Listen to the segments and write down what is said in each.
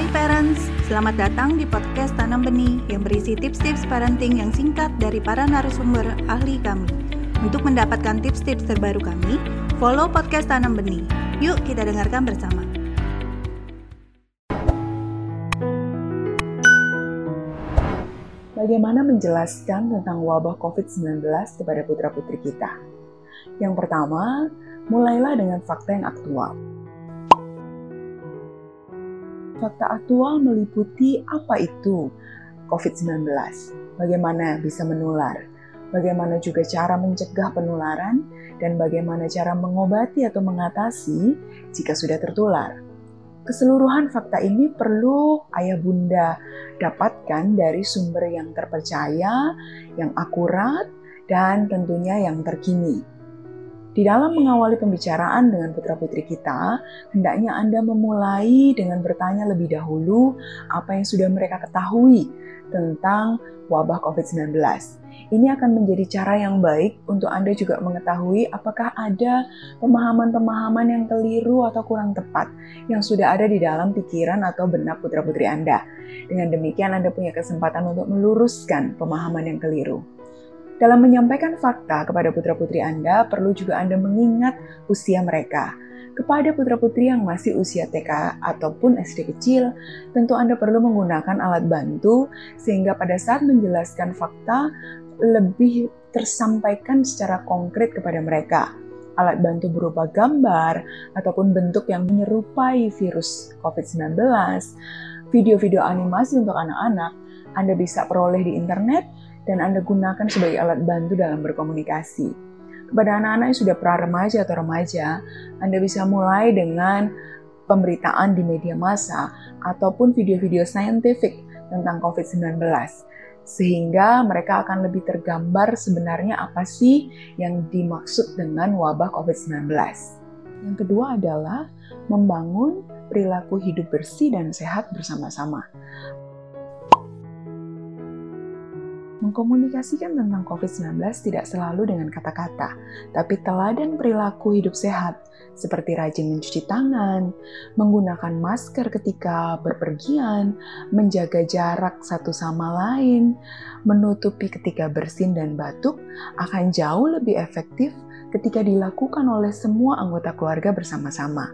Hai parents, selamat datang di podcast Tanam Benih yang berisi tips-tips parenting yang singkat dari para narasumber ahli kami. Untuk mendapatkan tips-tips terbaru kami, follow podcast Tanam Benih. Yuk kita dengarkan bersama. Bagaimana menjelaskan tentang wabah COVID-19 kepada putra-putri kita? Yang pertama, mulailah dengan fakta yang aktual. Fakta aktual meliputi apa itu COVID-19, bagaimana bisa menular, bagaimana juga cara mencegah penularan, dan bagaimana cara mengobati atau mengatasi jika sudah tertular. Keseluruhan fakta ini perlu ayah bunda dapatkan dari sumber yang terpercaya, yang akurat, dan tentunya yang terkini. Di dalam mengawali pembicaraan dengan putra-putri kita, hendaknya Anda memulai dengan bertanya lebih dahulu apa yang sudah mereka ketahui tentang wabah COVID-19. Ini akan menjadi cara yang baik untuk Anda juga mengetahui apakah ada pemahaman-pemahaman yang keliru atau kurang tepat yang sudah ada di dalam pikiran atau benak putra-putri Anda. Dengan demikian Anda punya kesempatan untuk meluruskan pemahaman yang keliru. Dalam menyampaikan fakta kepada putra-putri Anda, perlu juga Anda mengingat usia mereka. Kepada putra-putri yang masih usia TK ataupun SD kecil, tentu Anda perlu menggunakan alat bantu sehingga pada saat menjelaskan fakta lebih tersampaikan secara konkret kepada mereka. Alat bantu berupa gambar ataupun bentuk yang menyerupai virus COVID-19, video-video animasi untuk anak-anak, Anda bisa peroleh di internet dan Anda gunakan sebagai alat bantu dalam berkomunikasi. Kepada anak-anak yang sudah pra remaja atau remaja, Anda bisa mulai dengan pemberitaan di media massa ataupun video-video saintifik tentang COVID-19 sehingga mereka akan lebih tergambar sebenarnya apa sih yang dimaksud dengan wabah COVID-19. Yang kedua adalah membangun perilaku hidup bersih dan sehat bersama-sama. Mengkomunikasikan tentang COVID-19 tidak selalu dengan kata-kata, tapi teladan perilaku hidup sehat, seperti rajin mencuci tangan, menggunakan masker ketika berpergian, menjaga jarak satu sama lain, menutupi ketika bersin dan batuk, akan jauh lebih efektif ketika dilakukan oleh semua anggota keluarga bersama-sama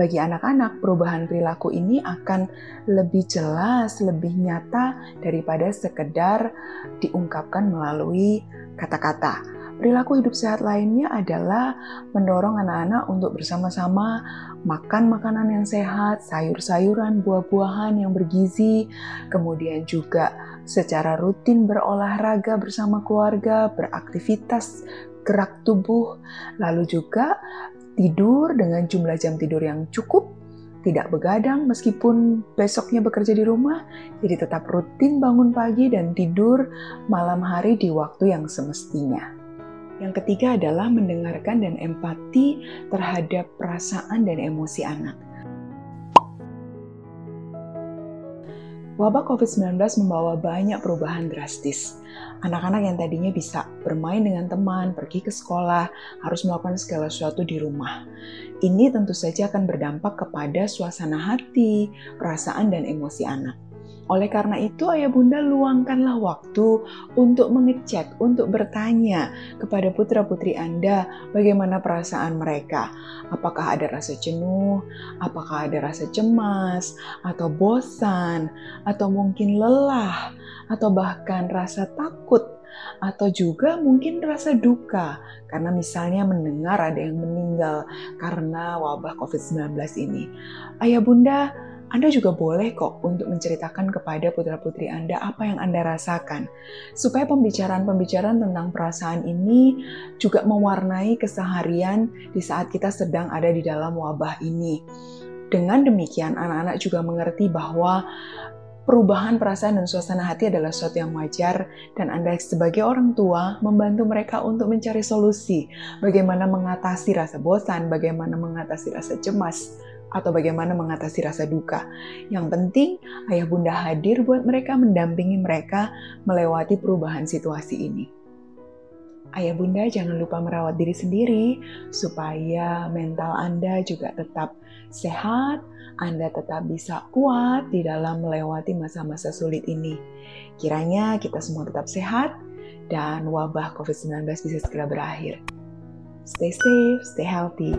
bagi anak-anak, perubahan perilaku ini akan lebih jelas, lebih nyata daripada sekedar diungkapkan melalui kata-kata. Perilaku hidup sehat lainnya adalah mendorong anak-anak untuk bersama-sama makan makanan yang sehat, sayur-sayuran, buah-buahan yang bergizi, kemudian juga secara rutin berolahraga bersama keluarga, beraktivitas gerak tubuh, lalu juga tidur dengan jumlah jam tidur yang cukup, tidak begadang meskipun besoknya bekerja di rumah, jadi tetap rutin bangun pagi dan tidur malam hari di waktu yang semestinya. Yang ketiga adalah mendengarkan dan empati terhadap perasaan dan emosi anak. Wabah COVID-19 membawa banyak perubahan drastis. Anak-anak yang tadinya bisa bermain dengan teman, pergi ke sekolah, harus melakukan segala sesuatu di rumah. Ini tentu saja akan berdampak kepada suasana hati, perasaan, dan emosi anak. Oleh karena itu, ayah bunda luangkanlah waktu untuk mengecek, untuk bertanya kepada putra-putri Anda bagaimana perasaan mereka. Apakah ada rasa jenuh, apakah ada rasa cemas, atau bosan, atau mungkin lelah, atau bahkan rasa takut? Atau juga mungkin rasa duka? Karena misalnya mendengar ada yang meninggal karena wabah COVID-19 ini. Ayah Bunda anda juga boleh kok untuk menceritakan kepada putra-putri Anda apa yang Anda rasakan, supaya pembicaraan-pembicaraan tentang perasaan ini juga mewarnai keseharian di saat kita sedang ada di dalam wabah ini. Dengan demikian, anak-anak juga mengerti bahwa perubahan perasaan dan suasana hati adalah sesuatu yang wajar dan Anda sebagai orang tua membantu mereka untuk mencari solusi. Bagaimana mengatasi rasa bosan, bagaimana mengatasi rasa cemas, atau bagaimana mengatasi rasa duka. Yang penting, ayah bunda hadir buat mereka, mendampingi mereka melewati perubahan situasi ini. Ayah bunda jangan lupa merawat diri sendiri supaya mental Anda juga tetap sehat, Anda tetap bisa kuat di dalam melewati masa-masa sulit ini. Kiranya kita semua tetap sehat dan wabah COVID-19 bisa segera berakhir. Stay safe, stay healthy.